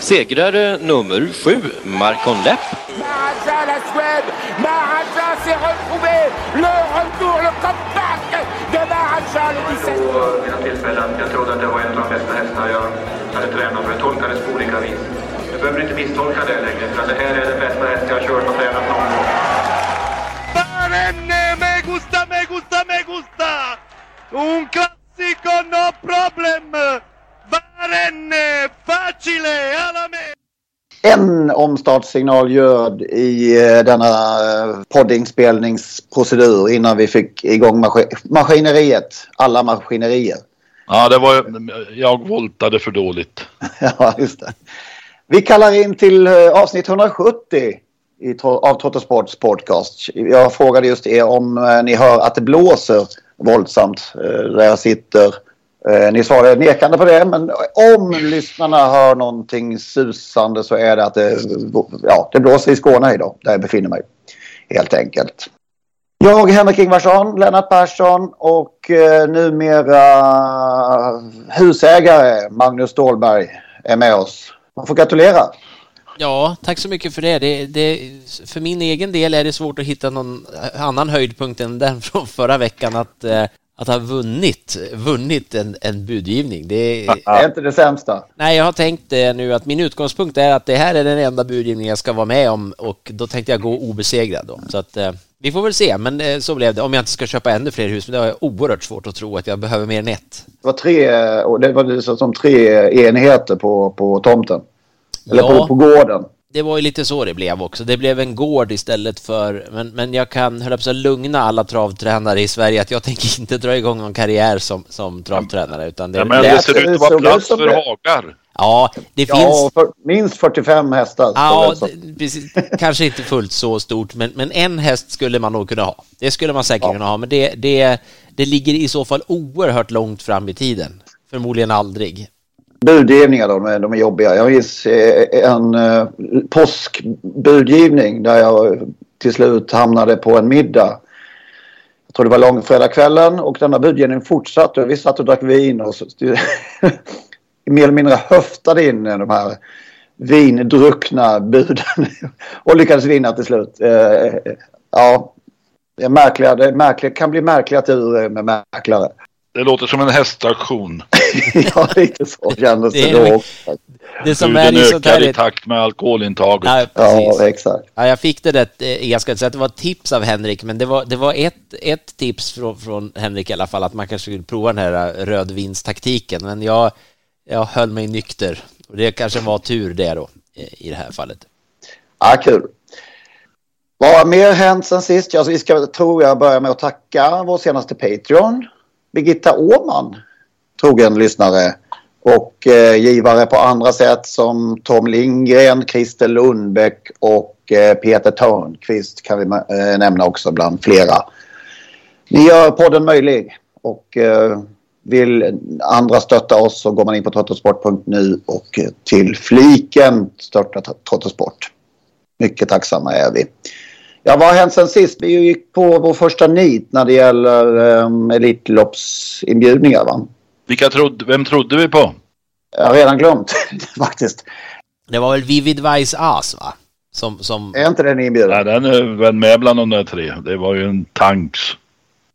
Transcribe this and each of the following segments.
Segrare nummer sju, Marcon Lepp. Maharaja, la Suède. Maharaja s'est retrouvé. Le retour, le comeback de Maharaja le 17. Vid mina tillfällen. Jag trodde att det var en av de bästa hästar jag hade tränat för. Det tolkades på olika vis. Du behöver inte misstolka det längre. För det här är den bästa häst jag har kört och tränat någon gång. Barenne, me gusta, me gusta, me gusta! Un classico, no problem! Barenne, facile, alla med! En omstartssignal ljöd i eh, denna eh, poddinspelningsprocedur innan vi fick igång maskin maskineriet. Alla maskinerier. Ja, det var... Jag voltade för dåligt. ja, just det. Vi kallar in till eh, avsnitt 170 i, av Trottosports podcast. Jag frågade just er om ni hör att det blåser våldsamt där jag sitter. Eh, ni svarade nekande på det, men om lyssnarna hör någonting susande så är det att det, ja, det blåser i Skåne idag, där jag befinner mig. Helt enkelt. Jag, Henrik Ingvarsson, Lennart Persson och eh, numera husägare Magnus Stålberg är med oss. Man får gratulera. Ja, tack så mycket för det. Det, det. För min egen del är det svårt att hitta någon annan höjdpunkt än den från förra veckan att, eh, att ha vunnit, vunnit en, en budgivning. Det är... det är inte det sämsta. Nej, jag har tänkt det nu att min utgångspunkt är att det här är den enda budgivning jag ska vara med om och då tänkte jag gå obesegrad då. Så att eh, vi får väl se, men eh, så blev det. Om jag inte ska köpa ännu fler hus, men det har jag oerhört svårt att tro att jag behöver mer än ett. Det var tre, och det var som tre enheter på, på tomten. Eller ja, på, på gården. Det var ju lite så det blev också. Det blev en gård istället för... Men, men jag kan höll på lugna alla travtränare i Sverige att jag tänker inte dra igång någon karriär som, som travtränare. Utan det, ja, men det ser ut att vara plats för hagar. Ja, det ja, finns... För minst 45 hästar. Ja, det, precis, kanske inte fullt så stort, men, men en häst skulle man nog kunna ha. Det skulle man säkert ja. kunna ha, men det, det, det ligger i så fall oerhört långt fram i tiden. Förmodligen aldrig. Budgivningar då, de är, de är jobbiga. Jag minns eh, en eh, påskbudgivning där jag till slut hamnade på en middag. Jag tror det var långfredagskvällen och denna budgivning fortsatte. Vi satt och drack vin och så, mer eller mindre höftade in de här vindruckna buden och lyckades vinna till slut. Eh, ja, det, är märkliga, det är märkliga, kan bli märkliga turer med mäklare. Det låter som en hästaktion. ja, lite så kändes det, det då också. Det som är i sånt här... i takt med alkoholintaget. Ja, ja exakt. Ja, jag fick det rätt, jag ska inte säga att det var ett tips av Henrik, men det var, det var ett, ett tips från, från Henrik i alla fall, att man kanske skulle prova den här rödvinstaktiken, men jag, jag höll mig nykter. Och det kanske var tur det då, i det här fallet. Ja, kul. Vad har mer hänt sen sist? Ja, vi ska, tror jag, börja med att tacka vår senaste Patreon. Birgitta Åman, trogen lyssnare och eh, givare på andra sätt som Tom Lindgren, Christer Lundbäck och eh, Peter Törnqvist kan vi eh, nämna också bland flera. Ni gör podden möjlig och eh, vill andra stötta oss så går man in på trottosport.nu och till fliken stötta Trottosport. Mycket tacksamma är vi. Ja, vad har hänt sen sist? Vi gick på vår första nit när det gäller um, Elitloppsinbjudningar va? Vilka trodde, vem trodde vi på? Jag har redan glömt faktiskt. Det var väl Vivid Vice As va? Som, som... Är inte den inbjuden? Nej, den är väl med bland de där tre. Det var ju en tanks.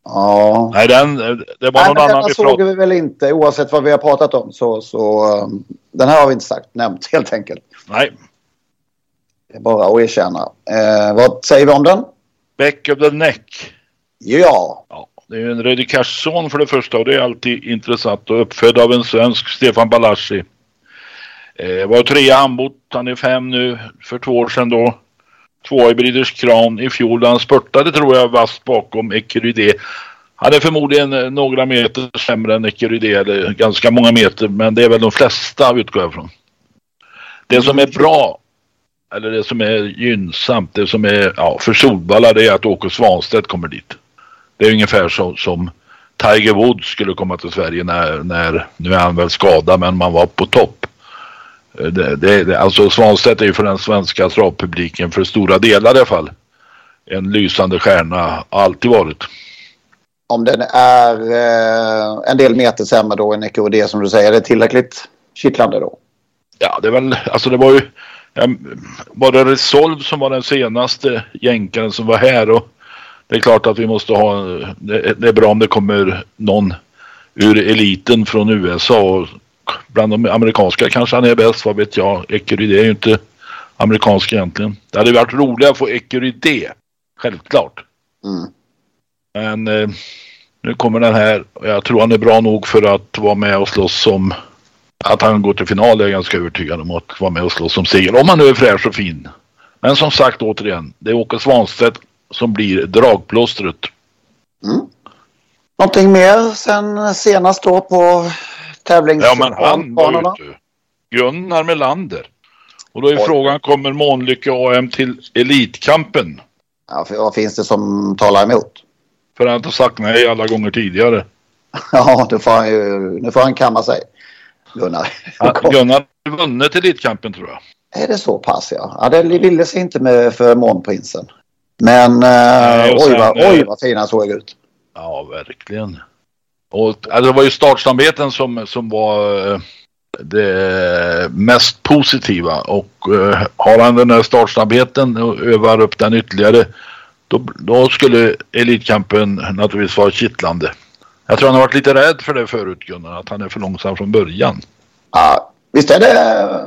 Ja. Nej, den, det var Nej, någon annan vi såg prat... vi väl inte oavsett vad vi har pratat om. Så, så um, den här har vi inte sagt, nämnt helt enkelt. Nej. Det är bara att erkänna. Eh, vad säger vi om den? Back of the neck. Ja. ja det är en Redikars-son för det första och det är alltid intressant och uppfödd av en svensk, Stefan Balaschi. Eh, var trea handbott, han är fem nu, för två år sedan då. Tvåa i Breeders Crown i fjol. Han spurtade tror jag vast bakom Ecurydé. Han är förmodligen eh, några meter sämre än Ecurydé, eller ganska många meter, men det är väl de flesta utgår jag från. Det som är bra, eller det som är gynnsamt, det som är ja, för Solvalla det är att Åke Svanstedt kommer dit. Det är ungefär så, som Tiger Woods skulle komma till Sverige när, när, nu är han väl skadad men man var på topp. Eh, det, det, alltså Svanstedt är ju för den svenska travpubliken för stora delar i alla fall. En lysande stjärna, alltid varit. Om den är eh, en del meter sämre då än EKD som du säger, är det tillräckligt kittlande då? Ja, det är väl, alltså det var ju, ja, var det Resolve som var den senaste jänkaren som var här och det är klart att vi måste ha, det, är bra om det kommer någon ur eliten från USA och bland de amerikanska kanske han är bäst, vad vet jag. Ecurydé är ju inte amerikansk egentligen. Det hade varit roligare att få Ecurydé, självklart. Mm. Men eh, nu kommer den här och jag tror han är bra nog för att vara med och slåss om att han går till final är jag ganska övertygad om att vara med och slåss om seger. Om han nu är fräsch och fin. Men som sagt återigen, det är Åke Svanstedt som blir dragplåstret. Mm. Någonting mer sen senast då på tävlingsbanorna? Ja men han var ute. Gunnar Melander. Och då är Oj. frågan, kommer Månlycke AM till Elitkampen? Ja, för vad finns det som talar emot? För att han inte sagt nej alla gånger tidigare. ja, nu får han ju, nu får han kamma sig. Gunnar. Ja, Gunnar har vunnit Elitkampen tror jag. Är det så pass ja? Ja, det ville sig inte med för Månprinsen. Men eh, Nej, oj, vad, oj vad fin han såg ut. Ja, verkligen. Och, alltså, det var ju startsamheten som, som var eh, det mest positiva och uh, har han den här startsnabbheten och övar upp den ytterligare då, då skulle Elitkampen naturligtvis vara kittlande. Jag tror han har varit lite rädd för det förut Gunnar, att han är för långsam från början. Ja, visst är det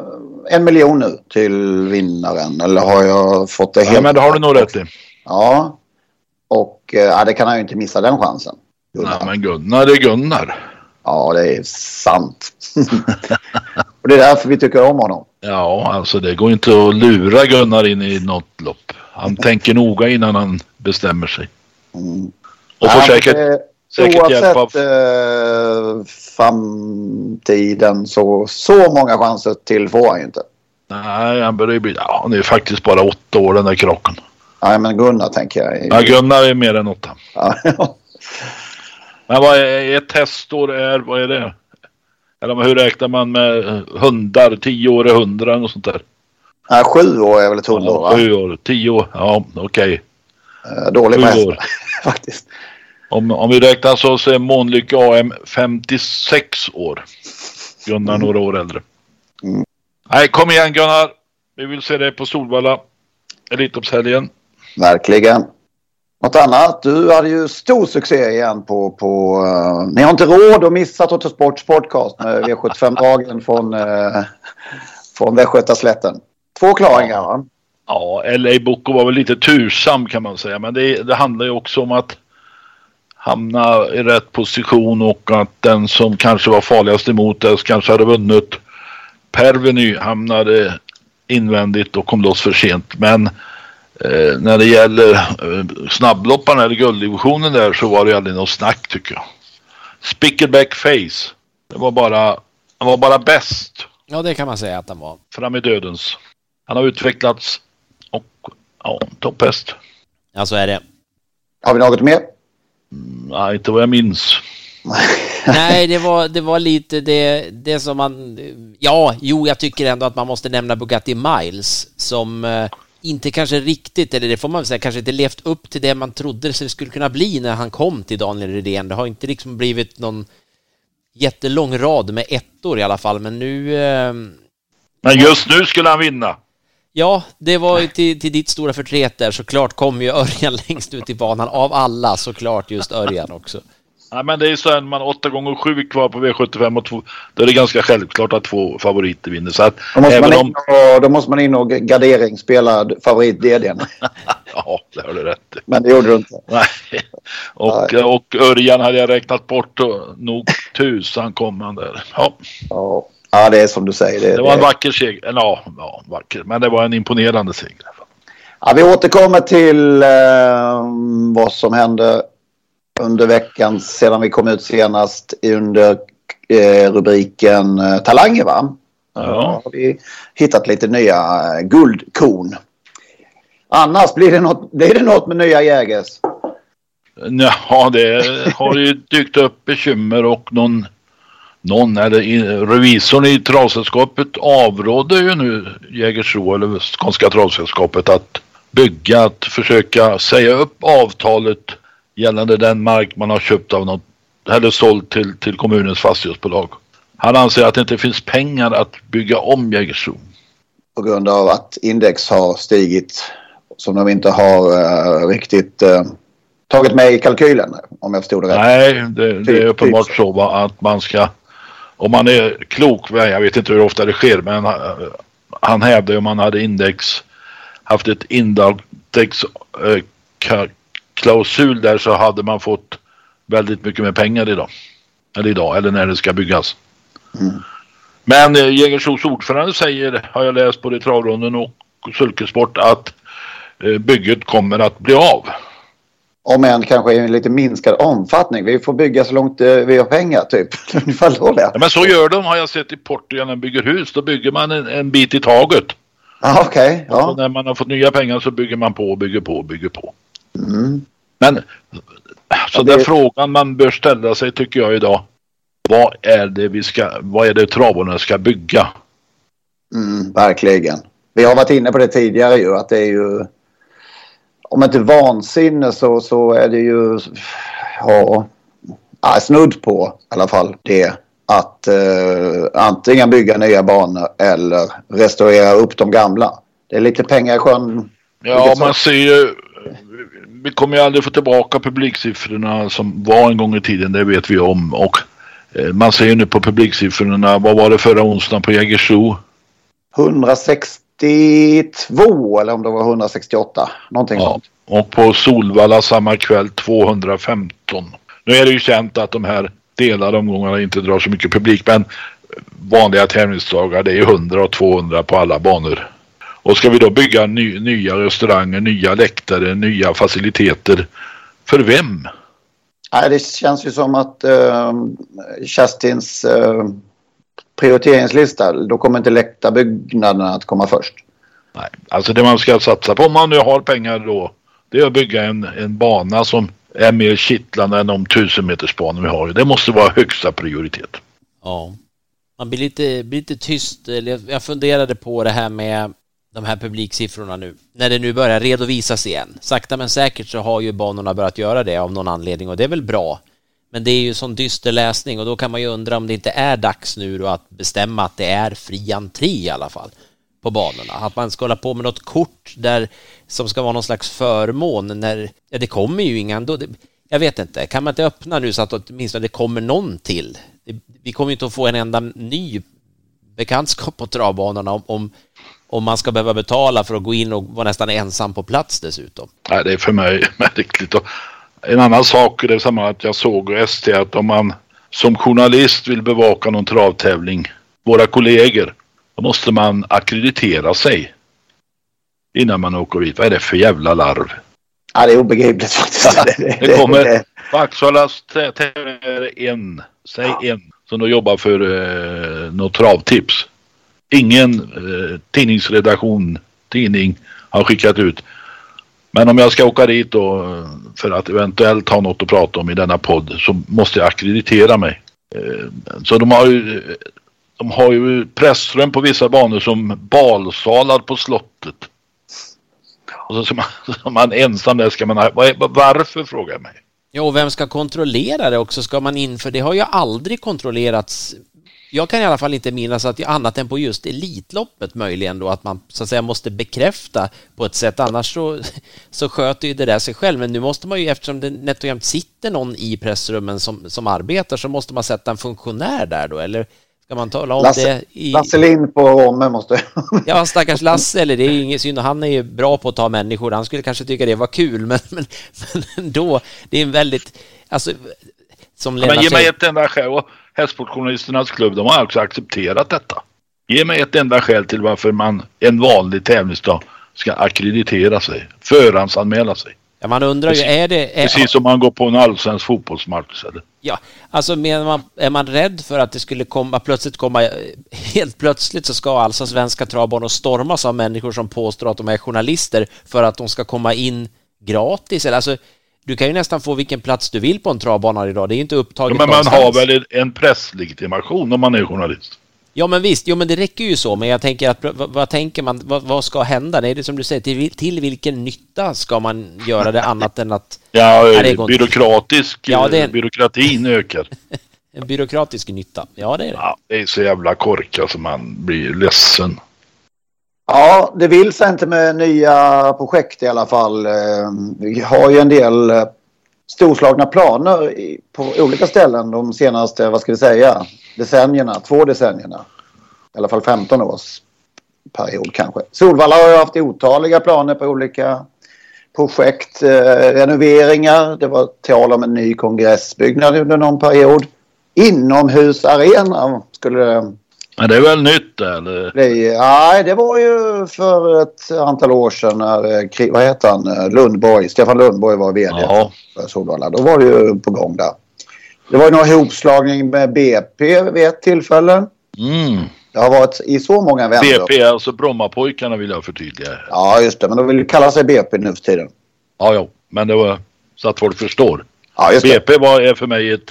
en miljon nu till vinnaren eller har jag fått det helt? Ja, men det har du nog rätt i. Ja, och eh, ja, det kan han ju inte missa den chansen. Gunnar. Nej, men Gunnar är Gunnar. Ja, det är sant. och det är därför vi tycker om honom. Ja, alltså det går inte att lura Gunnar in i något lopp. Han tänker noga innan han bestämmer sig. Mm. Och får säkert, det, säkert hjälp av... Eh, framtiden så, så många chanser till får han ju inte. Nej, han börjar bli... Ja, han är faktiskt bara åtta år den där krocken. Nej, men Gunnar tänker jag. Ja, Gunnar är mer än åtta. men vad är ett testår? Är, vad är det? Eller hur räknar man med hundar? Tio år är hundra och sånt där. Nej, sju år är väl ett hundår ja, Sju år, tio år, ja okej. Okay. Uh, dålig på faktiskt. Om, om vi räknar så, så är Månlycke AM 56 år. Gunnar mm. några år äldre. Mm. Nej, kom igen Gunnar. Vi vill se dig på Solvalla. Elitloppshelgen. Verkligen. Något annat? Du hade ju stor succé igen på... på uh, ni har inte råd att missa Toto Sports podcast med V75-dagen från, uh, från Västgötaslätten. Två klaringar va? Ja, LA Boko var väl lite tursam kan man säga. Men det, det handlar ju också om att hamna i rätt position och att den som kanske var farligast emot oss kanske hade vunnit. Perveny hamnade invändigt och kom loss för sent. Men eh, när det gäller eh, snabblopparna eller gulddivisionen där så var det aldrig något snack tycker jag. Spickleback Face. Det var bara, han var bara bäst. Ja, det kan man säga att han var. Fram i dödens. Han har utvecklats och ja, topphäst. Ja, så är det. Har vi något mer? Nej, inte vad jag minns. Nej, det var, det var lite det, det som man... Ja, jo, jag tycker ändå att man måste nämna Bugatti Miles som eh, inte kanske riktigt, eller det får man väl säga, kanske inte levt upp till det man trodde det skulle kunna bli när han kom till Daniel Redén. Det har inte liksom blivit någon jättelång rad med ettor i alla fall, men nu... Eh, men just nu skulle han vinna. Ja, det var ju till, till ditt stora förtret där såklart kom ju Örjan längst ut i banan av alla såklart just Örjan också. Ja, men det är så här, man 8 gånger 7 kvar på V75 och två, då är det ganska självklart att två favoriter vinner. Så att Då måste, man även in om... och, då måste man in och garderingsspela favorit-DDn. Ja, det har du rätt. Men det gjorde du inte. Nej. Och, och Örjan hade jag räknat bort och nog tusan kom han där. Ja, Ja, ja det är som du säger. Det, det var en vacker seger. Eller Ja, ja, vacker. Men det var en imponerande seger. Ja, vi återkommer till eh, vad som hände under veckan sedan vi kom ut senast under eh, rubriken eh, Talanger va? Ja. har vi hittat lite nya eh, guldkorn. Annars blir det något, blir det något med nya Jägers. Ja, det har ju dykt upp bekymmer och någon, någon eller revisorn i travsällskapet avråder ju nu Jägersro eller Skånska travsällskapet att bygga, att försöka säga upp avtalet gällande den mark man har köpt av något eller sålt till, till kommunens fastighetsbolag. Han anser att det inte finns pengar att bygga om Jägersro. På grund av att index har stigit som de inte har eh, riktigt eh, tagit med i kalkylen. Om jag förstod det rätt. Nej, det, det är Typ- uppenbart typ så va, att man ska, om man är klok, jag vet inte hur ofta det sker, men eh, han hävdar ju om man hade index, haft ett index eh, klausul där så hade man fått väldigt mycket mer pengar idag. Eller idag, eller när det ska byggas. Men eh, Jägersros ordförande säger, har jag läst både i travronden och sulkesport, att bygget kommer att bli av. Om än kanske i en lite minskad omfattning. Vi får bygga så långt eh, vi har pengar typ. Ungefär så. Ja, men så gör de har jag sett i Portugal när de bygger hus. Då bygger man en, en bit i taget. Ja, Och så ja. när man har fått nya pengar så bygger man på och bygger på och bygger på. Mm. Men så Ja, det- den frågan man bör ställa sig tycker jag idag. Vad är det vi ska, vad är det travorna ska bygga? Mm, verkligen. Vi har varit inne på det tidigare ju att det är ju om inte vansinne så, så är det ju ja, snudd på i alla fall det att eh, antingen bygga nya banor eller restaurera upp de gamla. Det är lite pengar i sjön. Ja, man ser ju. Vi kommer ju aldrig få tillbaka publiksiffrorna som var en gång i tiden. Det vet vi om. Och eh, man ser ju nu på publiksiffrorna. Vad var det förra onsdagen på Jägersro? 162 eller om det var 168. Någonting Ja, sånt. och på Solvalla samma kväll 215. Nu är det ju känt att de här delade omgångarna inte drar så mycket publik men vanliga tävlingsdagar det är ju 100 och 200 på alla banor. Och ska vi då bygga ny, nya restauranger, nya läktare, nya faciliteter. För vem? Nej, det känns ju som att eh, Kerstins eh, prioriteringslista, då kommer inte läktarbyggnaderna att komma först. Nej, alltså det man ska satsa på om man nu har pengar då det är att bygga en, en bana som är mer kittlande än de tusen meters banor vi har. Det måste vara högsta prioritet. Ja. Man blir lite, blir lite tyst. Jag funderade på det här med de här publiksiffrorna nu. När det nu börjar redovisas igen. Sakta men säkert så har ju banorna börjat göra det av någon anledning och det är väl bra. Men det är ju sån dyster läsning och då kan man ju undra om det inte är dags nu då att bestämma att det är fri entré i alla fall på banorna. Att man ska hålla på med något kort där som ska vara någon slags förmån när, ja det kommer ju inga ändå. Det, jag vet inte, kan man inte öppna nu så att åtminstone det kommer någon till? Det, vi kommer ju inte att få en enda ny bekantskap på travbanorna om, om, om man ska behöva betala för att gå in och vara nästan ensam på plats dessutom. Nej, det är för mig märkligt. Och en annan sak är det samma att jag såg i ST att om man som journalist vill bevaka någon travtävling, våra kollegor, då måste man akkreditera sig innan man åker dit. Vad är det för jävla larv? Ja, det är obegripligt faktiskt. Det kommer på Axvallas tä- tävling är det en, säg en, som då jobbar för eh, något travtips. Ingen eh, tidningsredaktion, tidning har skickat ut. Men om jag ska åka dit då för att eventuellt ha något att prata om i denna podd så måste jag akkreditera mig. Eh, så de har ju de har ju pressrum på vissa banor som balsalar på slottet. Och så ska man, så man ensam där ska man ha, varför frågar jag mig. Ja, och vem ska kontrollera det också? Ska man in, för det har ju aldrig kontrollerats jag kan i alla fall inte minnas att jag annat än på just Elitloppet möjligen då att man så att säga måste bekräfta på ett sätt. Annars så, så sköter ju det där sig själv. Men nu måste man ju eftersom det nätt och jämnt sitter någon i pressrummen som, som arbetar så måste man sätta en funktionär där då eller ska man tala om Lasse, det i... Lasse Lind på Romme måste... ja stackars Lasse eller det är ju inget synd. Han är ju bra på att ta människor. Han skulle kanske tycka det var kul men, men, men ändå. Det är en väldigt alltså som Lennart Men ge mig ett enda skäl. Och Hästsportjournalisternas klubb, de har också accepterat detta. Ge mig ett enda skäl till varför man en vanlig tävlingsdag ska akkreditera sig, förhandsanmäla sig. Ja, man undrar ju, är det... Är, precis som man går på en allsvensk fotbollsmatch. Eller? Ja, alltså menar man, är man rädd för att det skulle komma, plötsligt komma, helt plötsligt så ska alltså svenska travbanor stormas av människor som påstår att de är journalister för att de ska komma in gratis? Eller alltså, du kan ju nästan få vilken plats du vill på en travbana idag. Det är inte upptaget ja, Men man någonstans. har väl en presslegitimation om man är journalist? Ja men visst, jo men det räcker ju så, men jag tänker att vad, vad tänker man, vad, vad, ska hända? Det är det som du säger, till, till vilken nytta ska man göra det annat än att... Ja, byråkratisk, ja, det är... byråkratin ökar. en byråkratisk nytta, ja det är det. Ja, det är så jävla korkat så man blir ledsen. Ja, det vill sig inte med nya projekt i alla fall. Eh, vi har ju en del eh, storslagna planer på olika ställen de senaste, vad ska vi säga, decennierna, två decennierna. I alla fall 15 års period kanske. Solvalla har ju haft otaliga planer på olika projekt, eh, renoveringar. Det var tal om en ny kongressbyggnad under någon period. Inomhusarena skulle men det är väl nytt eller? Nej, det var ju för ett antal år sedan när, eh, vad heter han, eh, Lundborg, Stefan Lundborg var vd Jaha. för Solvalla. Då var det ju på gång där. Det var ju någon ihopslagning med BP vid ett tillfälle. Mm. Det har varit i så många vändor. BP, alltså Brommapojkarna vill jag förtydliga. Ja, just det. Men de vill kalla sig BP nu för tiden. Ja, ja. Men det var så att folk förstår. Ja, BP var, är för mig ett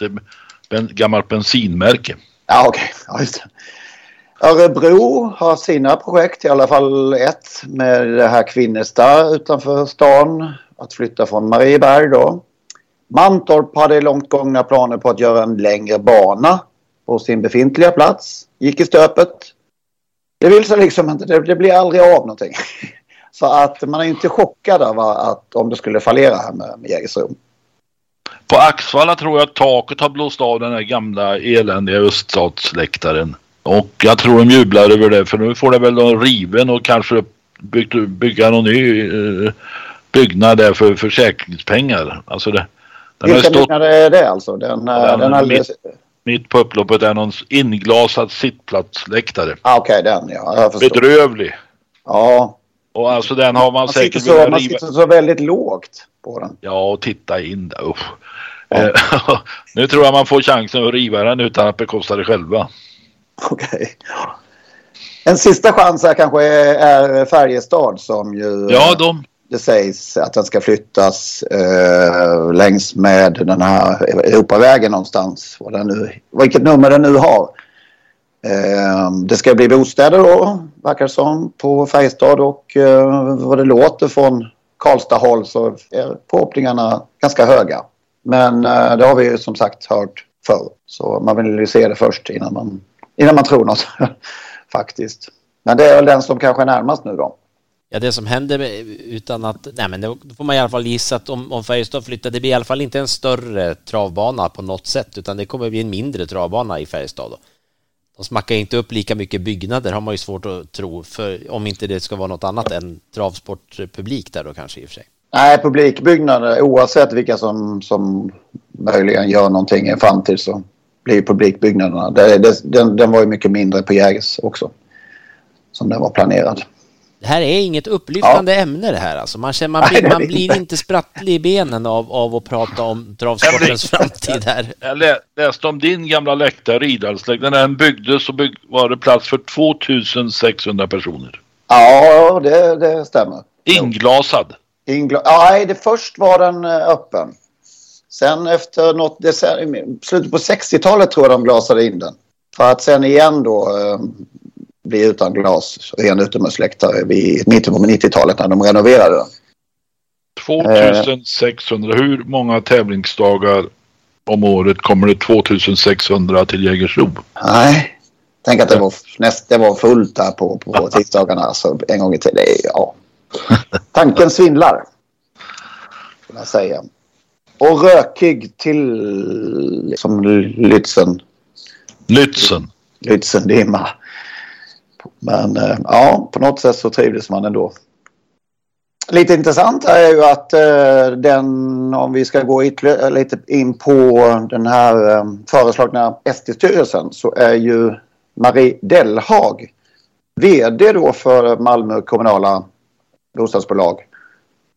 ben, gammalt bensinmärke. Ja, okej. Okay. Ja, just det. Örebro har sina projekt, i alla fall ett med det här Kvinnestad utanför stan. Att flytta från Marieberg då. Mantorp hade långt gångna planer på att göra en längre bana på sin befintliga plats. Gick i stöpet. Det vill sig liksom inte, det, det blir aldrig av någonting. Så att man är inte chockad av att om det skulle fallera här med, med Jägersro. På Axvalla tror jag att taket har blåst av den här gamla eländiga öststatsläktaren. Och jag tror de jublar över det för nu får det väl någon riven och kanske byggt, bygga någon ny eh, byggnad där för försäkringspengar. Alltså det, den Vilken stått, byggnad är det alltså? Den, den, den alldeles... mitt, mitt på upploppet är någon inglasad sittplatsläktare. Ah, Okej, okay, den ja. Jag förstår. Bedrövlig. Ja. Och alltså den har man, man säkert så, Man sitter så väldigt lågt på den. Ja, och titta in där. Ja. nu tror jag man får chansen att riva den utan att bekosta det själva. Okej. En sista chans här kanske är Färjestad som ju... Ja, de. Det sägs att den ska flyttas eh, längs med den här Europavägen någonstans. Vad den nu, vilket nummer den nu har. Eh, det ska bli bostäder då, verkar som, på Färjestad och eh, vad det låter från Karlstad håll så är förhoppningarna ganska höga. Men eh, det har vi ju som sagt hört förr. Så man vill ju se det först innan man innan man tror något faktiskt. Men det är väl den som kanske är närmast nu då. Ja, det som händer utan att, nej men då får man i alla fall gissa att om, om Färjestad flyttar, det blir i alla fall inte en större travbana på något sätt, utan det kommer bli en mindre travbana i Färjestad då. De smackar inte upp lika mycket byggnader har man ju svårt att tro, för om inte det ska vara något annat än travsportpublik där då kanske i och för sig. Nej, publikbyggnader oavsett vilka som, som möjligen gör någonting i en framtid så blir publikbyggnaderna. Det, det, den, den var ju mycket mindre på Jägers också. Som den var planerad. Det här är inget upplyftande ja. ämne det här alltså. Man, känner, man, blir, man blir inte sprattlig i benen av, av att prata om travsportens framtid här. Jag läste om din gamla läktare, Ridalsläktaren. När den byggdes så bygg, var det plats för 2600 personer. Ja, det, det stämmer. Inglasad. Ingla Nej, det först var den eh, öppen. Sen efter något decennium, slutet på 60-talet tror jag de glasade in den. För att sen igen då eh, bli utan glas, ren utomhusläktare vid mitten på 90-talet när de renoverade den. 2600, eh. hur många tävlingsdagar om året kommer det 2600 till Jägersro? Nej, Tänk att det var, näst, det var fullt där på, på tisdagarna så en gång i tiden. Ja. Tanken svindlar. Kan jag säga. Och rökig till som Lützen. Lützen. Lützendimma. Men eh, ja, på något sätt så trivdes man ändå. Lite intressant är ju att eh, den, om vi ska gå ytterligare lite in på den här eh, föreslagna SD-styrelsen så är ju Marie Dellhag vd då för Malmö kommunala bostadsbolag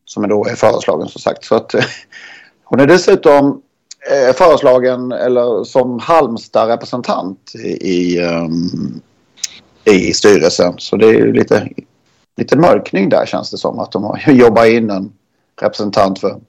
som då är föreslagen som sagt. Så att, eh, hon är dessutom eh, föreslagen eller som Halmstad-representant i, i, um, i styrelsen. Så det är ju lite, lite mörkning där känns det som att de har jobbat in en representant för,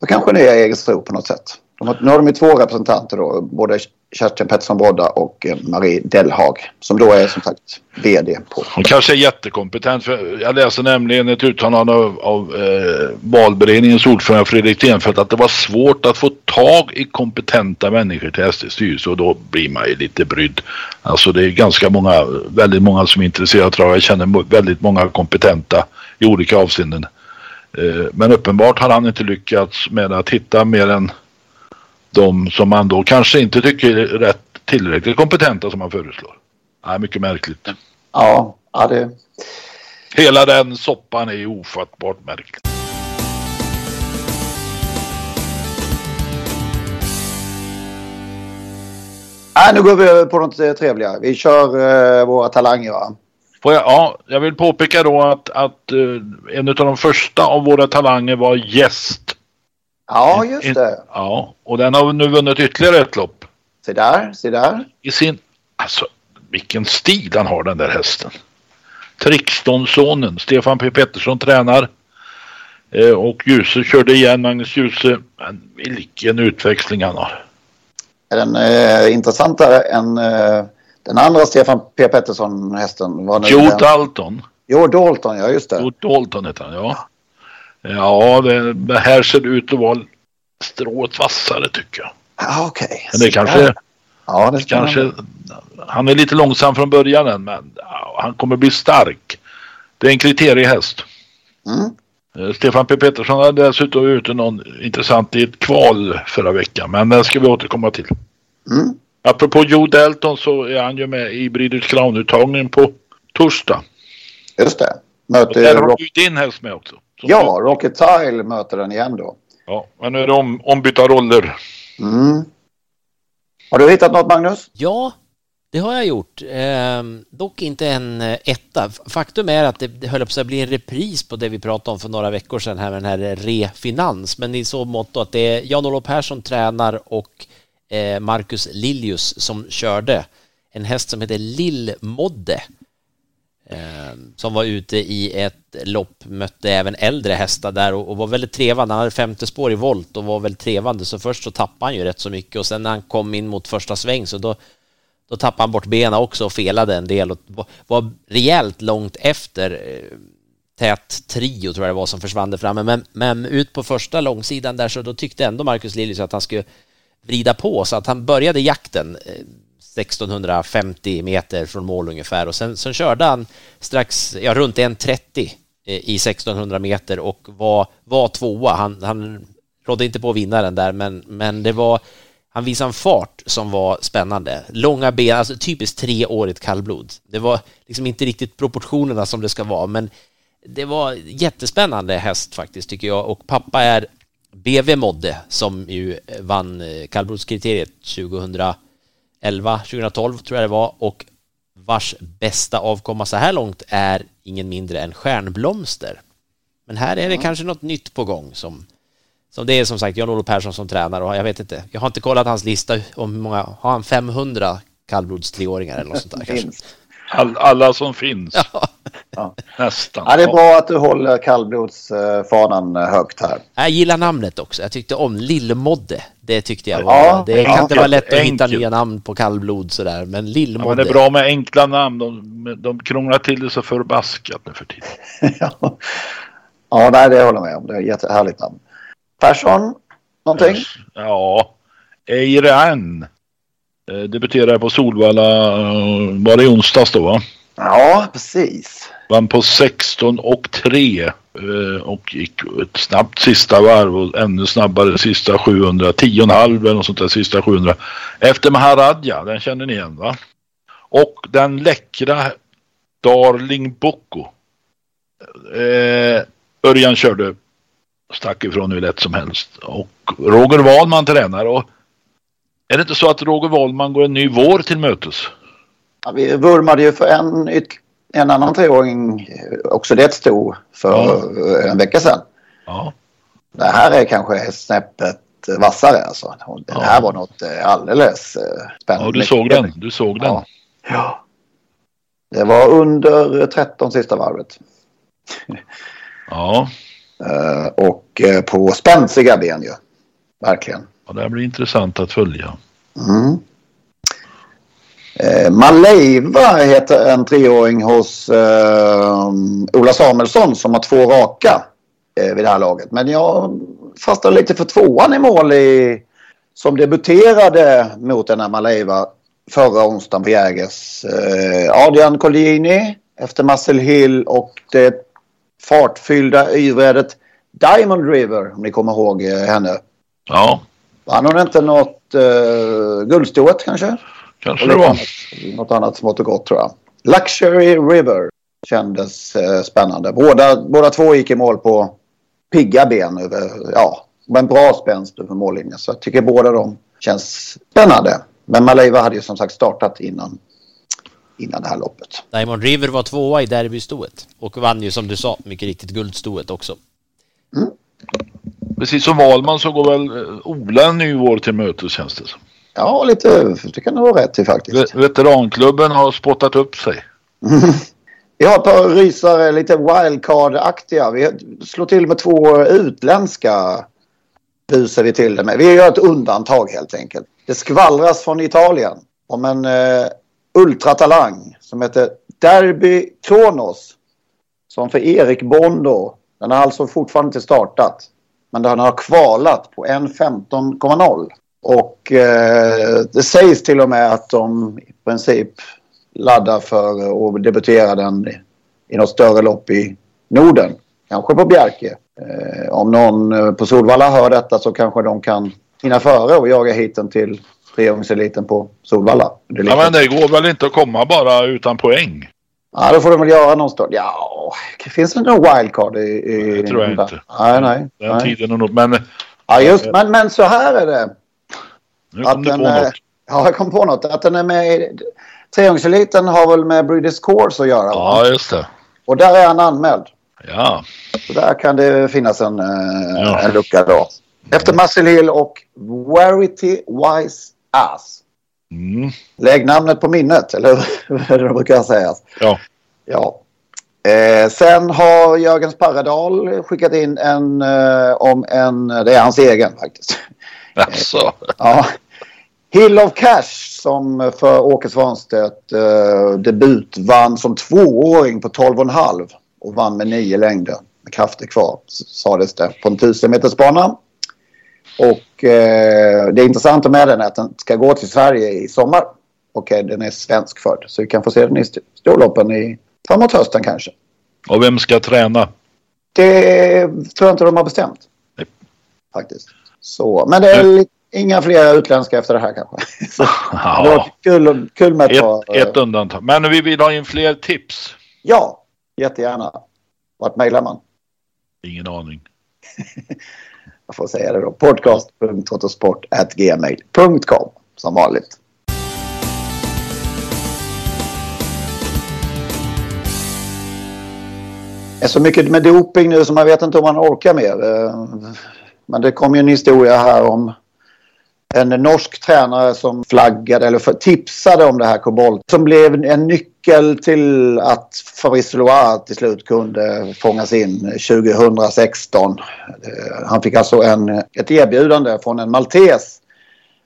för kanske nya Jägersro på något sätt. De har, nu har de ju två representanter då, både Kerstin Pettersson Brodda och Marie Dellhag som då är som sagt vd på. Hon kanske är jättekompetent. För jag läste nämligen ett uttalande av, av eh, valberedningens ordförande Fredrik Stenfeldt att det var svårt att få tag i kompetenta människor till SDs styrelse och då blir man ju lite brydd. Alltså det är ganska många, väldigt många som är intresserade av jag. Jag känner väldigt många kompetenta i olika avseenden. Eh, men uppenbart har han inte lyckats med att hitta mer än de som man då kanske inte tycker är rätt tillräckligt kompetenta som man föreslår. Nej, mycket märkligt. Ja, ja det, Hela den soppan är ofattbart märklig. Nej, nu går vi över på något eh, trevligare. Vi kör eh, våra talanger va? Jag, ja, jag vill påpeka då att, att eh, en av de första av våra talanger var gäst. Ja, just det. Ja, och den har nu vunnit ytterligare ett lopp. Se där, se där. I sin, alltså vilken stil han har den där hästen. Trixtonsonen, Stefan P Pettersson tränar. Eh, och Ljuse körde igen, Magnus Ljuse. Men vilken utväxling han har. Är den eh, intressantare än eh, den andra Stefan P Pettersson-hästen? Joe den- Dalton. Joe Dalton, ja just det. Joe Dalton heter han, ja. Ja, det, det här ser ut att vara strået vassare tycker jag. Ja, Okej. Men det kanske. Ja, det kanske, han är lite långsam från början än, men han kommer bli stark. Det är en kriteriehäst. Mm. Eh, Stefan P Pettersson hade dessutom ute någon intressant i ett kval förra veckan, men det ska vi återkomma till. Mm. Apropå Joe Dalton så är han ju med i Breeders Crown-uttagningen på torsdag. Just det. Och Möter där har du din häst med också. Så- Ja, Rocket Tile möter den igen då. ja. Men nu är det om, ombytta roller. Mm. Har du hittat något Magnus? Ja, det har jag gjort. Ehm, dock inte en eh, etta. Faktum är att det, det höll på att bli en repris på det vi pratade om för några veckor sedan här med den här Refinans, men i så mått att det är Jan-Olof Persson tränar och eh, Marcus Liljus som körde en häst som heter Lillmodde eh, Eh, som var ute i ett lopp, mötte även äldre hästar där och, och var väldigt trevande. Han hade femte spår i volt och var väldigt trevande, så först så tappade han ju rätt så mycket och sen när han kom in mot första sväng så då, då tappade han bort benen också och felade en del och var, rejält långt efter eh, tät trio tror jag det var som försvann där framme. Men, men ut på första långsidan där så då tyckte ändå Marcus Liljus att han skulle vrida på så att han började jakten eh, 1650 meter från mål ungefär och sen, sen körde han strax, ja runt 1.30 eh, i 1600 meter och var, var tvåa. Han, han rådde inte på vinnaren där men, men det var, han visade en fart som var spännande. Långa ben, alltså typiskt treårigt kallblod. Det var liksom inte riktigt proportionerna som det ska vara men det var jättespännande häst faktiskt tycker jag och pappa är BV Modde som ju vann eh, kallblodskriteriet 2000 11 2012 tror jag det var och vars bästa avkomma så här långt är ingen mindre än Stjärnblomster. Men här är det ja. kanske något nytt på gång som, som det är som sagt Jan-Olof Persson som tränar och jag vet inte, jag har inte kollat hans lista om hur många, har han 500 kallblodstreåringar eller något sånt där kanske? All, alla som finns. Ja. Nästan. Ja, det är bra att du håller kallblodsfanan högt här. Jag gillar namnet också. Jag tyckte om Lillmodde. Det tyckte jag var... Ja, det kan ja. inte vara lätt att hitta Enkelt. nya namn på kallblod sådär, men Ja, men Lillmodde. det är bra med enkla namn. De, de krånglar till det så förbaskat nu för tiden. ja, ja nej, det håller jag med om. Det är ett jättehärligt namn. Persson, någonting? Ja, Eiran. Eh, debuterade på Solvalla, eh, var det i onsdags då va? Ja, precis. Vann på 16 och 3 eh, och gick ett snabbt sista varv och ännu snabbare sista 700, 10,5 eller något sånt där sista 700. Efter Maharadja, den känner ni igen va? Och den läckra Darling Boko. Eh, Örjan körde stack ifrån hur lätt som helst och Roger Wahlman tränar och är det inte så att Roger Wahlman går en ny vår till mötes? Ja, vi vurmade ju för en, en annan treåring, också det stod för ja. en vecka sedan. Ja. Det här är kanske snäppet vassare alltså. Det här ja. var något alldeles spännande. Ja, du såg den. Du såg den. Ja. ja. Det var under 13 sista varvet. Ja. Och på spänstiga ben ju. Verkligen. Ja, det här blir intressant att följa. Mm. Eh, Maleiva heter en treåring hos eh, Ola Samuelsson som har två raka eh, vid det här laget. Men jag fastnade lite för tvåan i mål i, som debuterade mot den här Maleiva förra onsdagen på Jägers. Eh, Adrian Colgjini efter Marcel Hill och det fartfyllda yvrädet Diamond River om ni kommer ihåg eh, henne. Ja. Vann hon inte något uh, guldstoet kanske? Kanske det var. Annat, något annat smått och gott tror jag. Luxury River kändes uh, spännande. Båda, båda två gick i mål på pigga ben. Över, ja, med en bra spänst över mållinjen. Så jag tycker båda de känns spännande. Men Maleiva hade ju som sagt startat innan, innan det här loppet. Diamond River var tvåa i derbystoet och vann ju som du sa mycket riktigt guldstoet också. Mm. Precis som Valman så går väl eh, Ola en ny vår till mötes känns det som. Ja, lite. Det kan det vara rätt i faktiskt. Veteranklubben har spottat upp sig. Vi har ett par rysare, lite wildcard-aktiga. Vi slår till med två utländska busar vi till det med. Vi gör ett undantag helt enkelt. Det skvallras från Italien om en uh, ultratalang som heter Derby Kronos. Som för Erik Bondo. Den har alltså fortfarande inte startat. Men den har kvalat på 1.15,0. Och eh, det sägs till och med att de i princip laddar för att debutera den i något större lopp i Norden. Kanske på Bjerke. Eh, om någon på Solvalla hör detta så kanske de kan hinna före och jaga hit den till treåringseliten på Solvalla. Ja, men det går väl inte att komma bara utan poäng? Ja, då får de väl göra någonstans. Ja, finns det någon wildcard i... i det tror jag inte. Nej, nej. Den nej. tiden är nog... Men... Ja, just Men, men så här är det. Nu kom du på något. Ja, jag kom på något. Att den är med i... Treåringseliten har väl med British Course att göra? Ja, just det. Och där är han anmäld. Ja. Så där kan det finnas en, ja. en lucka då. Efter Muscle Hill och Warity Wise Ass. Mm. Lägg namnet på minnet, eller hur det brukar sägas. Ja. Ja. Eh, sen har Jörgen Sparredal skickat in en eh, om en, det är hans egen faktiskt. Alltså. ja. Hill of Cash som för Åke Svanstedt eh, debut vann som tvååring på 12,5 och vann med nio längder med krafter kvar sades det på en 1000 meters bana. Och eh, det intressanta med den är att den ska gå till Sverige i sommar. Och eh, den är svenskfödd. Så vi kan få se den i storloppen i, framåt hösten kanske. Och vem ska träna? Det tror jag inte de har bestämt. Nej. Faktiskt. Så, men det är Nej. inga fler utländska efter det här kanske. Så, Ja. Det var kul, kul med ett, par, Ett, ett undantag. Men vi vill ha in fler tips. Ja, jättegärna. Vart mejlar man? Ingen aning. Jag får säga det då. Podcast.totosportgmail.com som vanligt. Det är så mycket med doping nu så man vet inte om man orkar mer. Eh, men det kom ju en historia här om en norsk tränare som flaggade eller för- tipsade om det här kobolt som blev en nyckel till att Fabrice Loire till slut kunde fångas in 2016. Eh, han fick alltså en, ett erbjudande från en maltes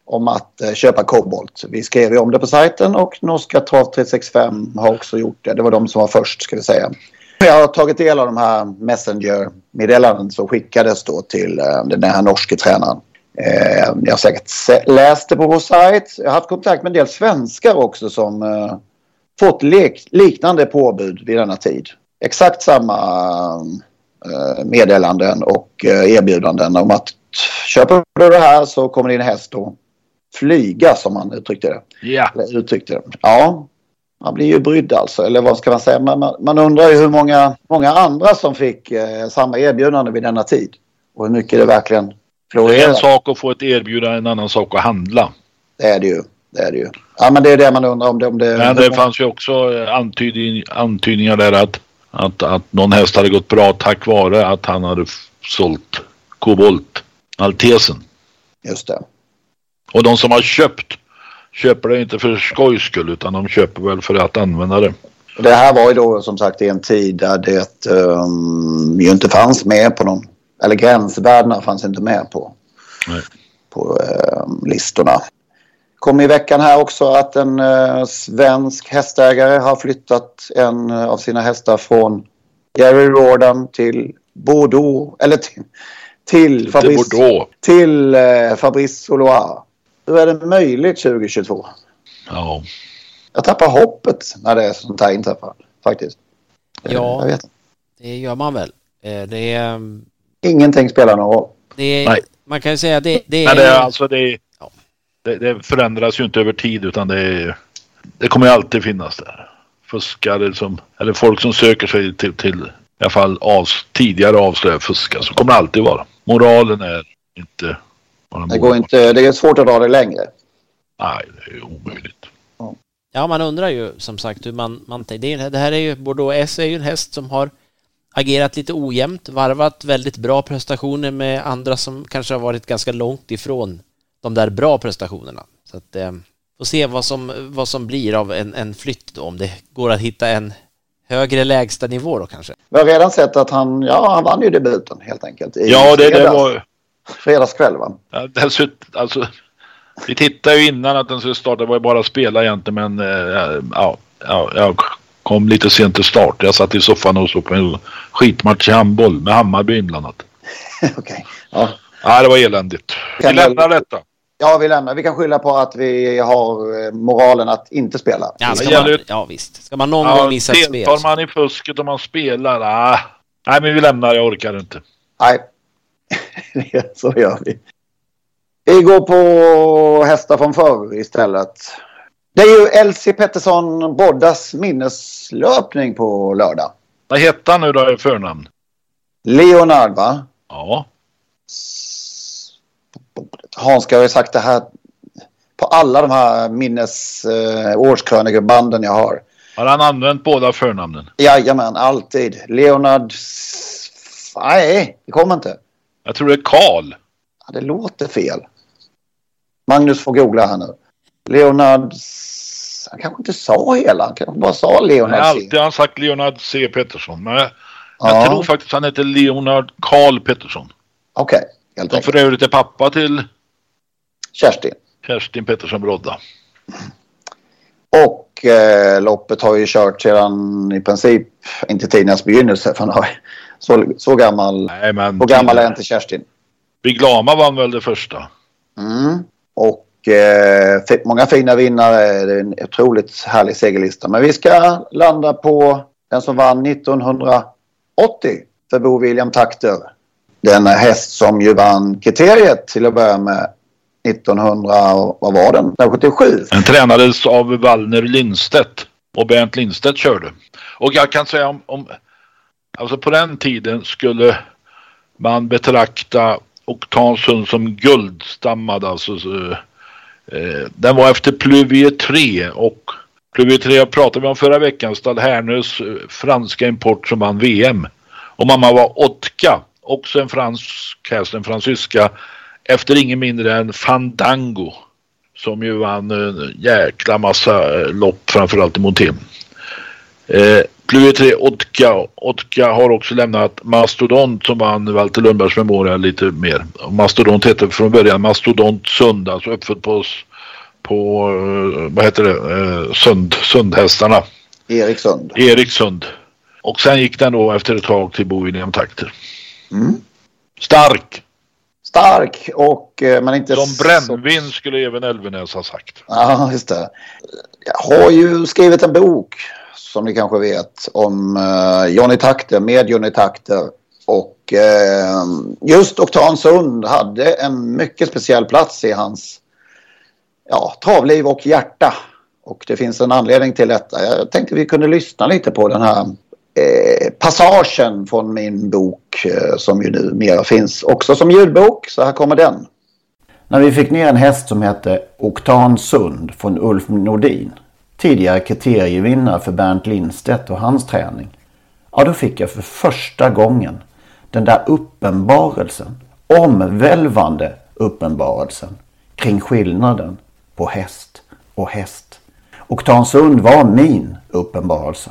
om att eh, köpa kobolt. Vi skrev ju om det på sajten och norska Trav 365 har också gjort det. Det var de som var först ska vi säga. Jag har tagit del av de här Messenger-meddelanden som skickades då till eh, den här norske tränaren. Eh, ni har säkert läst det på vår sajt. Jag har haft kontakt med en del svenskar också som eh, fått lik- liknande påbud vid denna tid. Exakt samma eh, meddelanden och eh, erbjudanden om att köper du det här så kommer din häst att flyga som man uttryckte det. Ja. Eller uttryckte det. Ja, man blir ju brydd alltså. Eller vad ska man säga? Man, man, man undrar ju hur många, många andra som fick eh, samma erbjudande vid denna tid. Och hur mycket det verkligen Det är en sak att få ett erbjudande, en annan sak att handla. Det är det ju. Det är det ju. Ja, men det är det man undrar om det... Om det, Men det fanns ju också eh, antydning, antydningar där att, att, att någon häst hade gått bra tack vare att han hade sålt kobolt, Altesen. Just det. Och de som har köpt köper det inte för skojs skull utan de köper väl för att använda det. Det här var ju då som sagt i en tid där det um, ju inte fanns med på någon... Eller gränsvärdena fanns inte med på, Nej. på eh, listorna. Kom i veckan här också att en eh, svensk hästägare har flyttat en eh, av sina hästar från Jerry Jordan till Bordeaux. Eller till, till, Fabrice, Bordeaux. till eh, Fabrice Solois. Hur är det möjligt 2022? Ja. Jag tappar hoppet när det är sånt här inträffar faktiskt. Ja. Jag vet. inte. Det gör man väl. Eh, Det är... Ingenting spelar någon roll. Det är Nej. man kan ju säga det, det är... Men det, är alltså det, det, det förändras ju inte över tid utan det, är, det kommer ju alltid finnas där. Fuskare som, eller folk som söker sig till, till i alla fall av, tidigare avslöjade fuskare så kommer det alltid vara. Moralen är inte Det, går inte, det är svårt att dra det längre. Nej, det är omöjligt. Ja, man undrar ju som sagt hur man... man det, det här är ju... Bordeaux S är ju en häst som har agerat lite ojämnt, varvat väldigt bra prestationer med andra som kanske har varit ganska långt ifrån de där bra prestationerna. Så att eh, får se vad som, vad som blir av en, en flytt då, om det går att hitta en högre lägsta nivå då kanske. Vi har redan sett att han, ja, han vann ju debuten helt enkelt. I Ja, det, det fredags. var... Fredagskväll va? Ja, dessutom, alltså, vi tittade ju innan att den skulle starta. Det var ju bara att spela egentligen. Men eh, ja, ja, jag kom lite sent till start. Jag satt i soffan och såg på en skitmatch i handboll med Hammarby inblandat. Okej. Ja. Ja, det var eländigt. Vi lämnar detta. ja, vi lämnar. Vi kan skylla på att vi har eh, moralen att inte spela. Ja, ska man, ja visst. Ska man någon Ja, gång missa ett spel deltar man i fusket om man spelar? Ah. Nej, men vi lämnar. Jag orkar inte. Nej, så gör vi. Vi går på hästar från förr istället. Det är ju Elsie Pettersson Boddas minneslöpning på lördag. Vad hette han nu då i förnamn? Leonard va? Ja. Hans ska ha sagt det här på alla de här minnes eh, årskrönikebanden jag har. Har han använt båda förnamnen? Jajamän, alltid. Leonard... Nej, det kommer inte. Jag tror det är Karl. Ja, det låter fel. Magnus får googla här nu. Leonard... Han kanske inte sa hela. Han kanske bara sa Nej, Leonard. alltid har han sagt Leonard C. Pettersson. Men jag, Ja. jag tror faktiskt han heter Leonard Karl Pettersson. Okej, helt Som enkelt. för övrigt är pappa till Kerstin. Kerstin Pettersson Brodda. Och eh, loppet har ju kört sedan i princip, inte tidernas begynnelse. För han har, så, så gammal, Nej, men så gammal är inte Kerstin. Biglama vann väl det första. Mm. Och eh, många fina vinnare. Det är en otroligt härlig segerlista. Men vi ska landa på den som vann 1980 för Bo William Takter. Den häst som ju vann kriteriet till att börja med 1900, vad var den? 1977. Den tränades av Wallner Lindstedt. Och Bernt Lindstedt körde. Och jag kan säga om, om alltså på den tiden skulle man betrakta Oktansund som guldstammad. Alltså, eh, eh, den var efter Pluvier 3 och Pluvier 3 pratade vi om förra veckan. Stad Härnös eh, franska import som vann VM. Och mamma var Otka, också en fransk häst, en fransyska, efter ingen mindre än Fandango. Som ju vann en jäkla massa eh, lopp, framförallt i Montén. Eh, Pluvier 3, Otka. Otka har också lämnat Mastodont som vann Walter Lundbergs Memorial lite mer. Mastodont hette från början Mastodont Sund, alltså uppfödd på, på eh, vad heter det, eh, Sund, Sundhästarna. Eriksund. Eriksund. Och sen gick den då efter ett tag till Bo William Takter. Mm. Stark! stark och eh, men inte Som brännvin skulle även Elvenäs ha sagt. Ja, just det. Jag har ju skrivit en bok som ni kanske vet om eh, Johnny Takter med Johnny Takter. Och eh, just Oktansund hade en mycket speciell plats i hans ja, travliv och hjärta. Och det finns en anledning till detta. Jag tänkte vi kunde lyssna lite på den här eh, passagen från min bok eh, som ju numera finns också som ljudbok. Så här kommer den. När vi fick ner en häst som hette Oktansund från Ulf Nordin, tidigare kriterievinnare för Bernt Lindstedt och hans träning. Ja, då fick jag för första gången den där uppenbarelsen, omvälvande uppenbarelsen kring skillnaden på häst och häst. Oktansund var min uppenbarelse.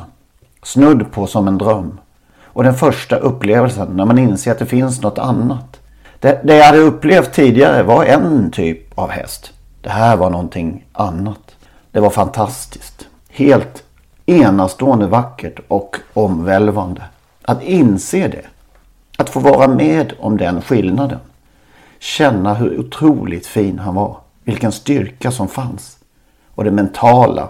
Snudd på som en dröm. Och den första upplevelsen när man inser att det finns något annat. Det, det jag hade upplevt tidigare var en typ av häst. Det här var någonting annat. Det var fantastiskt. Helt enastående vackert och omvälvande. Att inse det. Att få vara med om den skillnaden. Känna hur otroligt fin han var. Vilken styrka som fanns. Och det mentala.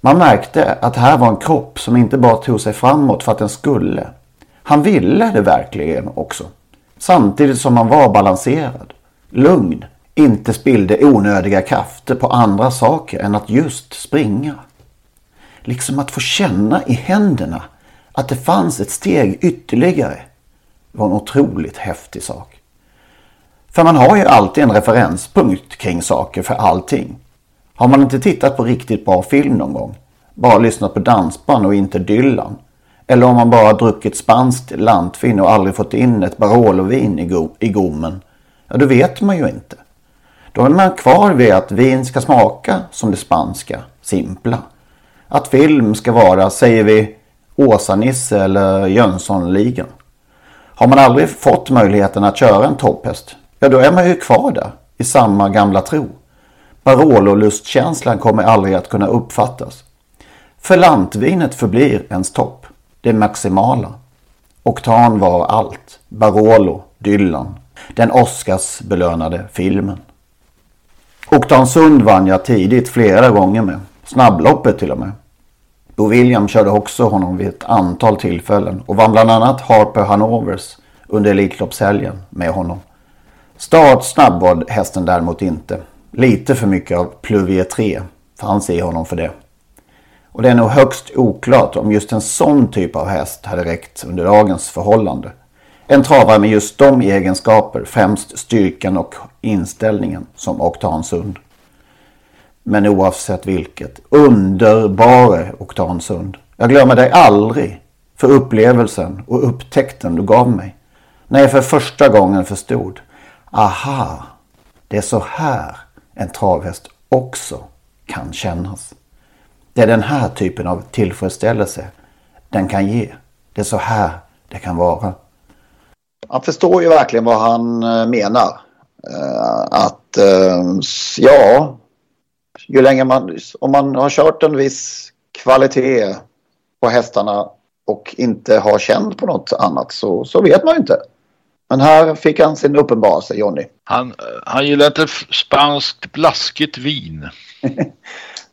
Man märkte att här var en kropp som inte bara tog sig framåt för att den skulle. Han ville det verkligen också. Samtidigt som han var balanserad. Lugn. Inte spillde onödiga krafter på andra saker än att just springa. Liksom att få känna i händerna att det fanns ett steg ytterligare var en otroligt häftig sak. För man har ju alltid en referenspunkt kring saker för allting. Har man inte tittat på riktigt bra film någon gång, bara lyssnat på dansband och inte Dylan, eller om man bara druckit spanskt lantvin och aldrig fått in ett Barolo-vin i, go i gommen, ja då vet man ju inte. Då är man kvar vid att vin ska smaka som det spanska, simpla. Att film ska vara, säger vi, Åsa-Nisse eller Jönssonligan. Har man aldrig fått möjligheten att köra en topphäst, ja då är man ju kvar där i samma gamla tro. Barolo-lustkänslan kommer aldrig att kunna uppfattas. För lantvinet förblir ens topp, det maximala. Oktan var allt, Barolo, Dylan, den Oscarsbelönade filmen. Oktansund vann jag tidigt flera gånger med, snabbloppet till och med. Bo William körde också honom vid ett antal tillfällen och vann bland annat Harper Hanovers under Elitloppshelgen med honom. Startsnabb var hästen däremot inte. Lite för mycket av Pluvier 3 fanns i honom för det. Och det är nog högst oklart om just en sån typ av häst hade räckt under dagens förhållande. En travare med just de egenskaper, främst styrkan och inställningen, som Oktansund. Men oavsett vilket, underbare Oktansund. Jag glömmer dig aldrig för upplevelsen och upptäckten du gav mig. När jag för första gången förstod, aha, det är så här en travhäst också kan kännas. Det är den här typen av tillfredsställelse den kan ge. Det är så här det kan vara. Man förstår ju verkligen vad han eh, menar. Eh, att eh, ja, ju länge man, om man har kört en viss kvalitet på hästarna och inte har känt på något annat så, så vet man ju inte. Men här fick han sin uppenbarelse, Jonny. Han, han gillar inte spanskt blaskigt vin.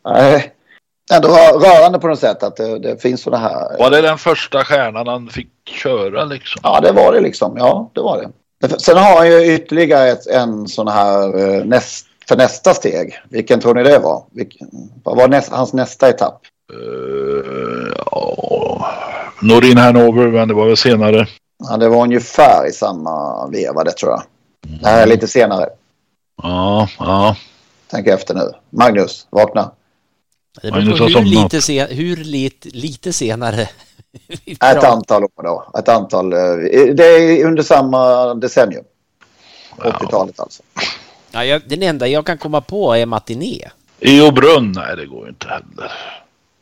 Nej, ändå rörande på något sätt att det, det finns sådana här. Var det den första stjärnan han fick köra liksom? Ja, det var det liksom. Ja, det var det. Sen har han ju ytterligare ett, en sån här eh, näst, för nästa steg. Vilken tror ni det var? Vilken, vad var näst, hans nästa etapp? Uh, ja. Norin Hanover, men det var väl senare. Ja, det var ungefär i samma veva det tror jag. Det här är lite senare. Ja, ja. Tänk efter nu. Magnus, vakna. Det beror på hur, lite, sen, hur lite, lite senare. Ett antal år då. Ett antal. eh, Det är under samma decennium. 80-talet alltså. Ja, jag, den enda jag kan komma på är matiné. Eobrunn, nej det går inte heller.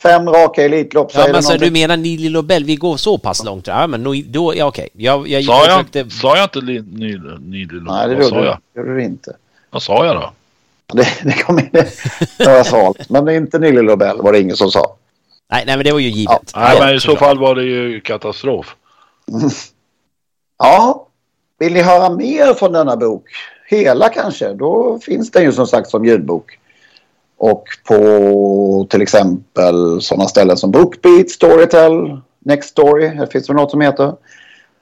Fem raka Elitlopp. Ja, men så du menar Nili Lobel, vi går så pass långt? Ja, men då, då ja, okej. Jag, jag, Sa jag, försökte... sa jag inte Nili Lobel? Nej, det gjorde du inte. Vad sa jag då? Det, det kom in några svalt. Men det är inte Nille Lobel var det ingen som sa. Nej, nej, men det var ju givet. Nej, men i så fall var det ju katastrof. Ja, Vill ni höra mer från denna bok? Hela kanske? Då finns den ju som sagt som ljudbok. Och på till exempel sådana ställen som Bookbeat, Storytel, Next Story. Det finns väl något som heter.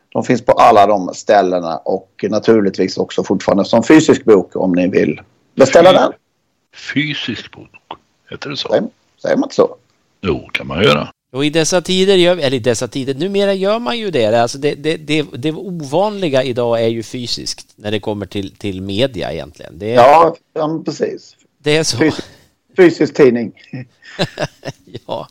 De finns på alla de ställena och naturligtvis också fortfarande som fysisk bok om ni vill beställa Fy- den. Fysisk bok. Heter det så? Säger, säger man inte så? Jo, kan man göra. Och i dessa tider, gör, eller i dessa tider, numera gör man ju det. Alltså det, det, det, det ovanliga idag är ju fysiskt när det kommer till, till media egentligen. Det är, Ja, ja precis. det är så. Fysisk, fysisk tidning. Ja.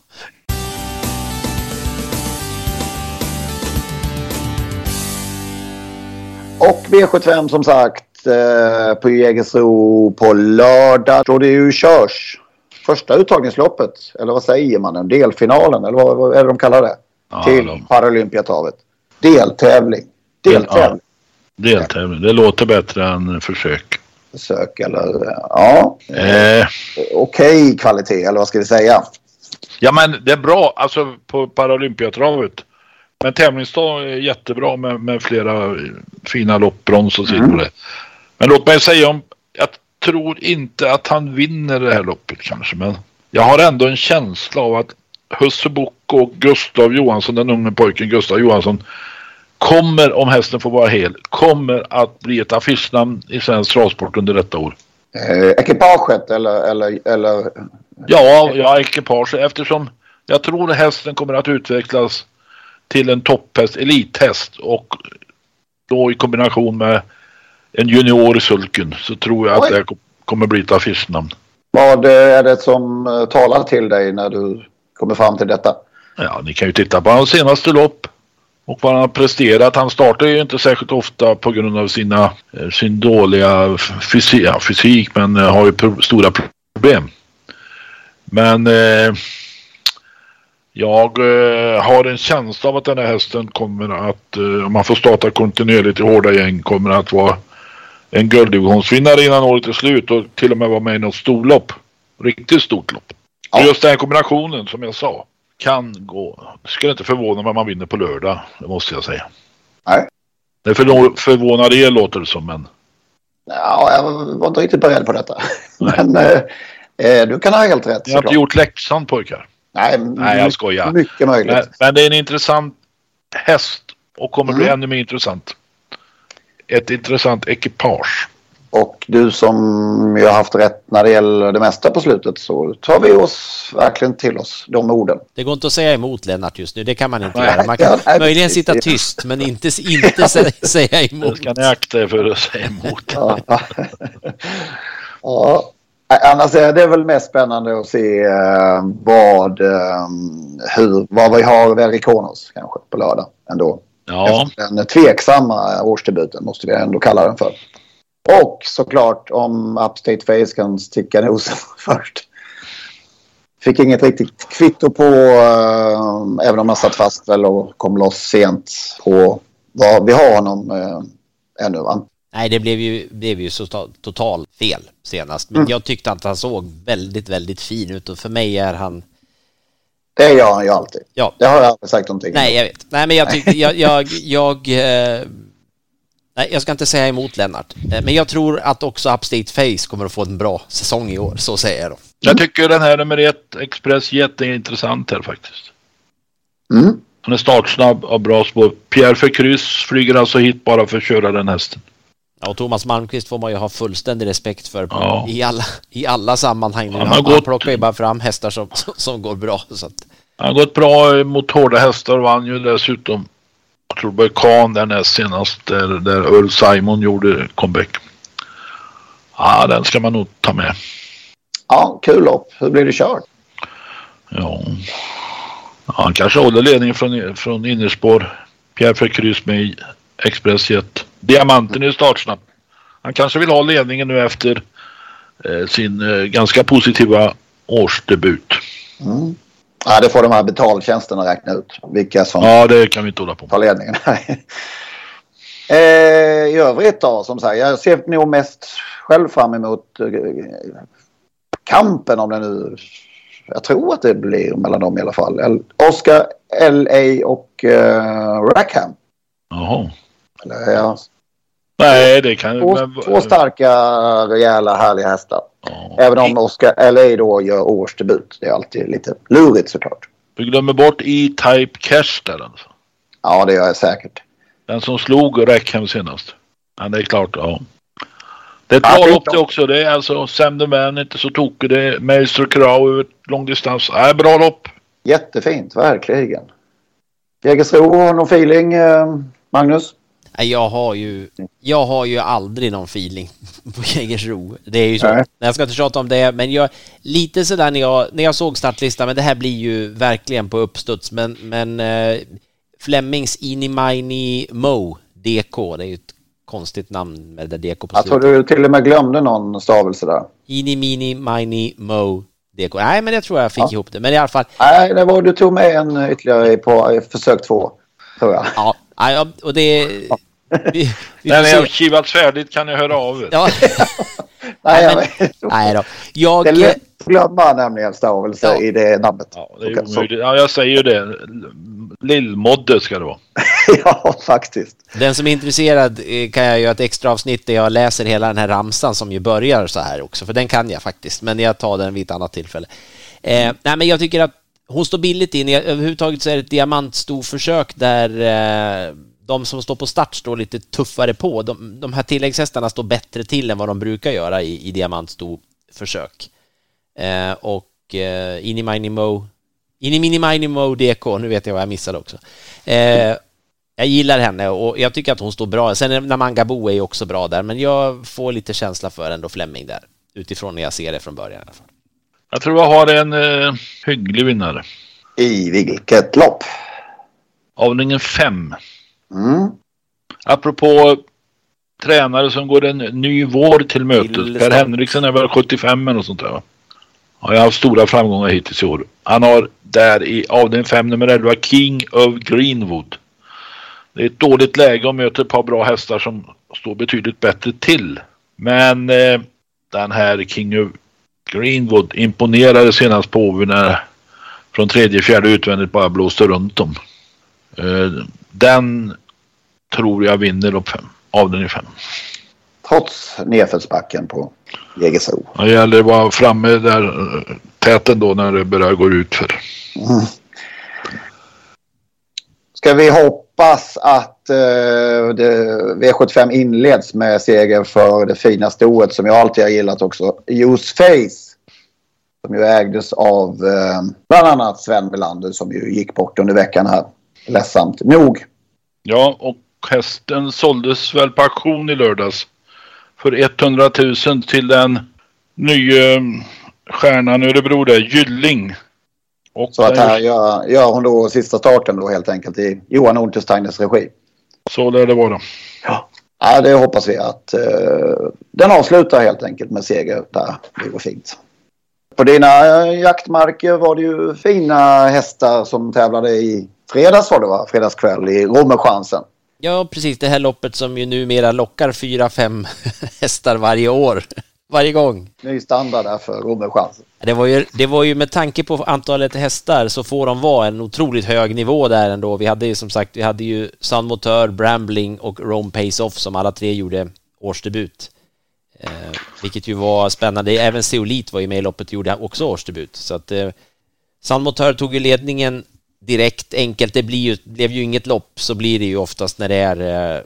Och V75 som sagt eh, på Jägersro på lördag då det ju körs. Första uttagningsloppet, eller vad säger man? En delfinalen, eller vad, vad är det de kallar det? Ja, till de- Paralympiatravet. Deltävling. Deltävling. Deltävling. Det låter bättre än försök. Försök eller ja. Eh, Okej kvalitet, eller vad ska vi säga? ja, men det är bra alltså på Paralympiatravet. Men tävlingsdag är jättebra med, med flera fina lopp, brons och silver. Mm. Men låt mig säga om, jag tror inte att han vinner det här loppet kanske, men jag har ändå en känsla av att Husse Bock och Gustav Johansson, den unge pojken Gustav Johansson, kommer, om hästen får vara hel, kommer att bli ett affischnamn i svensk travsport under detta år. Eh, ekipaget eller, eller, eller Ja, ja, ekipage eftersom jag tror att hästen kommer att utvecklas till en topphäst, elithäst och då i kombination med en junior i sulken så tror jag att Oj. det kom- kommer bli ett affischnamn. vad är det som eh, talar till dig när du kommer fram till detta? Ja, ni kan ju titta på hans senaste lopp och vad han har presterat. Han startar ju inte särskilt ofta på grund av sina, eh, sin dåliga fysik, ja, fysik men eh, har ju pro- stora problem. Men eh, jag eh, har en känsla av att den här hästen kommer att, eh, om man får starta kontinuerligt i hårda gäng, kommer att vara en gulddivisionsvinnare innan året är slut och till och med vara med i något storlopp. Riktigt stort lopp. Ja. Just den här kombinationen som jag sa kan gå. Det skulle inte förvåna mig om man vinner på lördag. Det måste jag säga. Nej. Det är för, förvånar er låter det som men. Ja, jag var inte riktigt beredd på detta. Men eh, eh, du kan ha helt rätt Ni har inte gjort läxan pojkar. Nej, Nej, jag skojar. Mycket möjligt. Men, men det är en intressant häst och kommer bli Mm. ännu mer intressant. Ett intressant ekipage. Och du som ju har haft rätt när det gäller det mesta på slutet så tar vi oss verkligen till oss de orden. Det går inte att säga emot Lennart just nu, det kan man inte Nej, göra. Man kan ja, nej, möjligen precis. sitta tyst, men inte, inte sä- säga emot. ska ni akta er för att säga emot. Ja. ja. Annars är det väl mest spännande att se eh, vad, eh, hur, vad vi har Verikonos kanske på lördag ändå. Ja, Efter Den tveksamma årsdebuten måste vi ändå kalla den för. Och såklart om Upstate Face kan sticka nosen först. Fick inget riktigt kvitto på, eh, även om jag satt fast väl och kom loss sent på vad vi har honom eh, ännu va? Nej, det blev ju, blev ju så to- total fel senast. Men jag tyckte att han såg väldigt, väldigt fin ut och för mig är han... Det gör han ju alltid. Ja. Det har jag aldrig sagt någonting Nej, jag vet. Nej, men jag tyckte... Jag... jag, jag eh, nej, jag ska inte säga emot Lennart. Eh, Men jag tror att också Upstate Face kommer att få en bra säsong i år. Så säger jag då. jag tycker den här nummer ett, Express Jet, är intressant här faktiskt. Mm. Han är startsnabb och bra spår. Pierre för kryss flyger alltså hit bara för att köra den hästen. Ja, och Thomas Malmqvist får man ju ha fullständig respekt för Ja. i, alla, i alla sammanhang. Han har han, gått- plockar ju bara fram hästar som, som, som går bra. Så att, Han har gått bra mot hårda hästar och vann ju dessutom. Jag tror det var Kahn där näst senast där, där Earl Simon gjorde comeback. Ja, den ska man nog ta med. Ja, kul lopp. Hur blir det kört? Ja. han kanske håller ledningen från, från innerspår. Pierre för kryss med i Expressjet. Diamanten är startsnabb. Han kanske vill ha ledningen nu efter eh, sin eh, ganska positiva årsdebut. Mm. Ja, det får de här betaltjänsterna räkna ut. Vilka som Ja, det kan vi inte hålla på med. tar ledningen. eh, I övrigt då, som sagt, jag ser nog mest själv fram emot eh, kampen om det nu... Jag tror att det blir mellan dem i alla fall. Oscar, LA och eh, Rackham. Jaha. Eller, ja, Nej, det kan... Två, men- två starka, rejäla, härliga hästar. Även om Oscar LA då gör årsdebut. Det är alltid lite lurigt såklart. Du glömmer bort E-Type Cash där alltså. Ja, det gör jag säkert. Den som slog Räckhem senast. Ja, det är klart. Ja. Det är ett Ja, bra lopp det också. Det är alltså Sam the Man, inte så tokig. Det är Maestro Crow över långdistans. Ja, bra lopp. Jättefint, verkligen. Jägersro, har någon feeling, eh, Magnus? Jag har ju, jag har ju aldrig någon feeling på Jägersro. Det är ju så. Nej. Jag ska inte tjata om det, men jag, lite sådär när jag, när jag såg startlistan, men det här blir ju verkligen på uppstuds, men, men eh, Flemings Ini Mini Mo DK, det är ju ett konstigt namn med det DK på Jag tror slutet. du till och med glömde någon stavelse där. Ini Mini Mo DK. Nej, men jag tror jag fick Ja. ihop det, men i alla fall. Nej, det var, du tog med en ytterligare på eh, försök två, tror jag. Ja, ja, och det... Vi, vi När ni har kivat färdigt kan ni höra av er. Ja. Nej, men- jag, Nej då. Jag... det är lätt att glömma nämligen stavelse Ja. i det namnet. Ja, det är omöjligt. Ja, jag säger ju det. Lillmodde ska det vara. ja, faktiskt. Den som är intresserad eh, kan jag göra ett extra avsnitt där jag läser hela den här ramsan som ju börjar så här också, för den kan jag faktiskt, men jag tar den vid ett annat tillfälle. Eh, nej, men jag tycker att hon står billigt in. Överhuvudtaget så är det ett diamantstorförsök där eh, de som står på start står lite tuffare på. De, de här tilläggshästarna står bättre till än vad de brukar göra i, i diamantstorförsök. Eh, och eh, Ini Mini Mini Mini Mo DK, nu vet jag vad jag missade också. Eh, jag gillar henne och jag tycker att hon står bra. Sen är Namanga Bo är ju också bra där, men jag får lite känsla för ändå Fleming där. Utifrån när jag ser det från början i alla fall. Jag tror jag har en eh, hygglig vinnare. I vilket lopp? Avdelningen 5. Mm. Apropå tränare som går en ny vår till mötes. Per. Henriksen är väl 75 eller något sånt där va? Ja, jag har haft stora framgångar hittills i år. Han har där i avdelning 5 nummer 11 King of Greenwood. Det är ett dåligt läge och möter ett par bra hästar som står betydligt bättre till. Men eh, den här King of Greenwood imponerade senast på Åby när från tredje, fjärde utvändigt bara blåste runt dem. Eh, den tror jag vinner lopp 5. Avdelning 5. Trots nedförsbacken på Jägersro. Det gäller att vara framme där eh, täten då när det börjar gå ut för. Mm. Ska vi hoppas att eh, det, V75 inleds med seger för det fina stoet som jag alltid har gillat också. Use Face. Som ju ägdes av eh, bland annat Sven Melander som ju gick bort under veckan här. Ledsamt nog. Ja, och hästen såldes väl på auktion i lördags för 100 000 till den nya mm, stjärnan Örebro där, Gylling. Och Så att här gör, gör hon då sista starten då helt enkelt i Johan Untersteiners regi. Så lär det vara. Ja, det hoppas vi att eh, den avslutar helt enkelt med seger där. Det går fint. På dina eh, jaktmarker var det ju fina hästar som tävlade i fredags var det va? Fredagskväll i Romerchansen. Ja, precis. Det här loppet som ju numera lockar fyra, fem hästar varje år. Varje gång. Ny standard där för Romerchansen. Det var, ju, det var ju med tanke på antalet hästar så får de vara en otroligt hög nivå där ändå. Vi hade ju som sagt, vi hade ju Sun Motör, Brambling och Rome Pace Off som alla tre gjorde årsdebut. Eh, vilket ju var spännande. Även Seolit var ju med i loppet och gjorde också årsdebut. Så att eh, Sandmotör tog ju ledningen direkt, enkelt. Det blir ju, blev ju inget lopp, så blir det ju oftast när det är eh,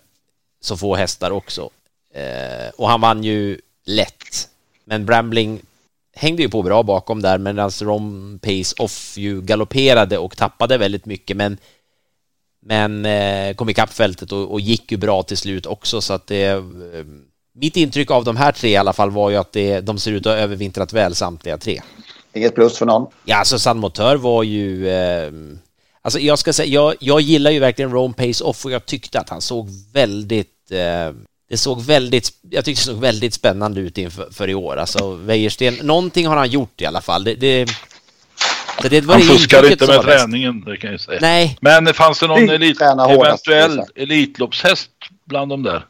så få hästar också. Eh, och han vann ju lätt. Men Brambling hängde ju på bra bakom där medan Rom Pace Off ju galopperade och tappade väldigt mycket men men eh, kom ikapp fältet och, och gick ju bra till slut också så att det eh, mitt intryck av de här tre i alla fall var ju att det, de ser ut att ha övervintrat väl samtliga tre. Inget plus för någon. Ja, alltså San Motör var ju... Eh, alltså jag ska säga, jag, jag gillar ju verkligen Rome Pace Off och jag tyckte att han såg väldigt... Eh, det såg väldigt... Jag tyckte det såg väldigt spännande ut inför för i år. Alltså Wäjersten, någonting har han gjort i alla fall. Det, det, så det var Han intrycket inte med träningen, det kan jag säga. Nej. Men fanns det någon elit, hårdast, eventuell Lisa. elitloppshäst bland de där?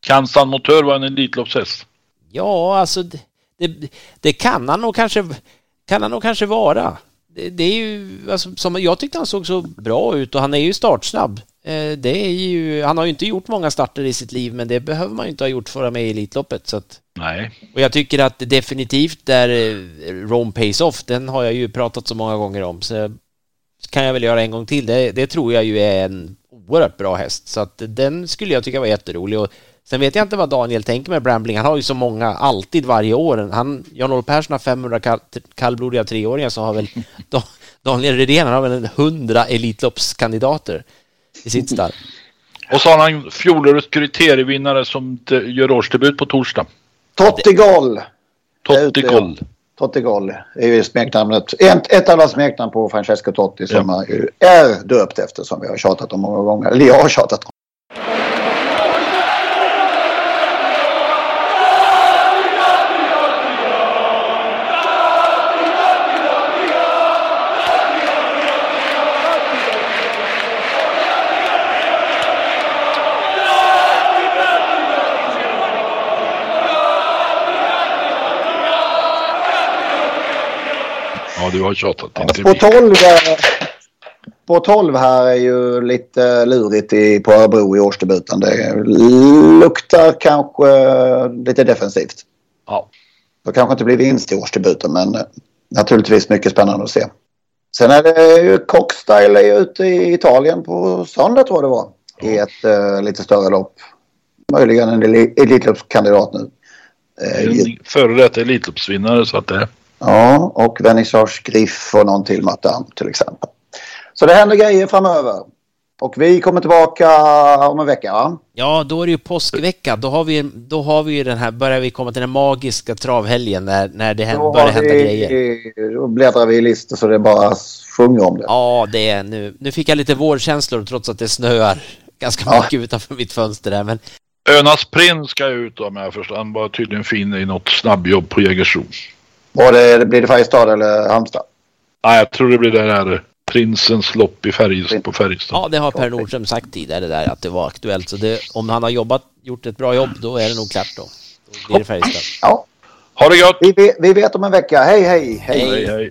Kan San Motör vara en elitloppshäst? Ja, alltså det, det, det kan han nog kanske, kan han nog kanske vara. Det, det är ju, alltså, som, jag tyckte han såg så bra ut och han är ju startsnabb. Eh, det är ju, han har ju inte gjort många starter i sitt liv, men det behöver man ju inte ha gjort för att vara med i Elitloppet. Så att, Nej. och jag tycker att definitivt där eh, Rome Pays Off, den har jag ju pratat så många gånger om, så kan jag väl göra en gång till. Det, det tror jag ju är en oerhört bra häst, så att den skulle jag tycka var jätterolig. Och sen vet jag inte vad Daniel tänker med Brambling. Han har ju så många, alltid varje år. Han, Jan-Olof Persson har 500 kall, kallblodiga treåringar, så har väl Daniel Redén, har väl en 100 Elitloppskandidater i sitt stall. Och så har han fjolårets kriterievinnare som gör årsdebut på torsdag. Tottigol. Tottigol. Tottigol är ju smeknamnet. Ett, ett alla smeknamn på Francesco Totti som ja. är döpt efter som vi har tjatat om många gånger. Eller jag har tjatat om. Ja, du har tjatat. Inte på 12, på 12 här är ju lite lurigt i, på Örebro i årsdebuten. Det luktar kanske lite defensivt. Ja. Det kanske inte blir vinst i årsdebuten men naturligtvis mycket spännande att se. Sen är det ju Cockstyle är ute i Italien på söndag tror jag det var. Ja. I ett uh, lite större lopp. Möjligen en Elitloppskandidat nu. En före detta Elitloppsvinnare så att det Ja, och Vernissage Griff och någon till Matam till exempel. Så det händer grejer framöver. Och vi kommer tillbaka om en vecka va? Ja, då är det ju påskvecka. Då har vi, då har vi ju den här, börjar vi komma till den magiska travhelgen när, när det händer, börjar hända vi, grejer. Då bläddrar vi i listor så det bara sjunger om det. Ja, det är nu. Nu fick jag lite vårkänslor trots att det snöar ganska ja. mycket utanför mitt fönster där, men Önas prins ska ut om jag förstår. Han var tydligen fin i något snabbjobb på Jägersro. Och det, blir det Färjestad eller Halmstad? Nej, jag tror det blir det här Prinsens lopp i Färjestad, på Färjestad. Ja, det har Per Nordström sagt tidigare där att det var aktuellt. Så det, om han har jobbat, gjort ett bra jobb, då är det nog klart då. Då blir det Färjestad. Ja. Ha det gott! Vi, vi vet om en vecka. Hej, hej! Hej, hej! hej.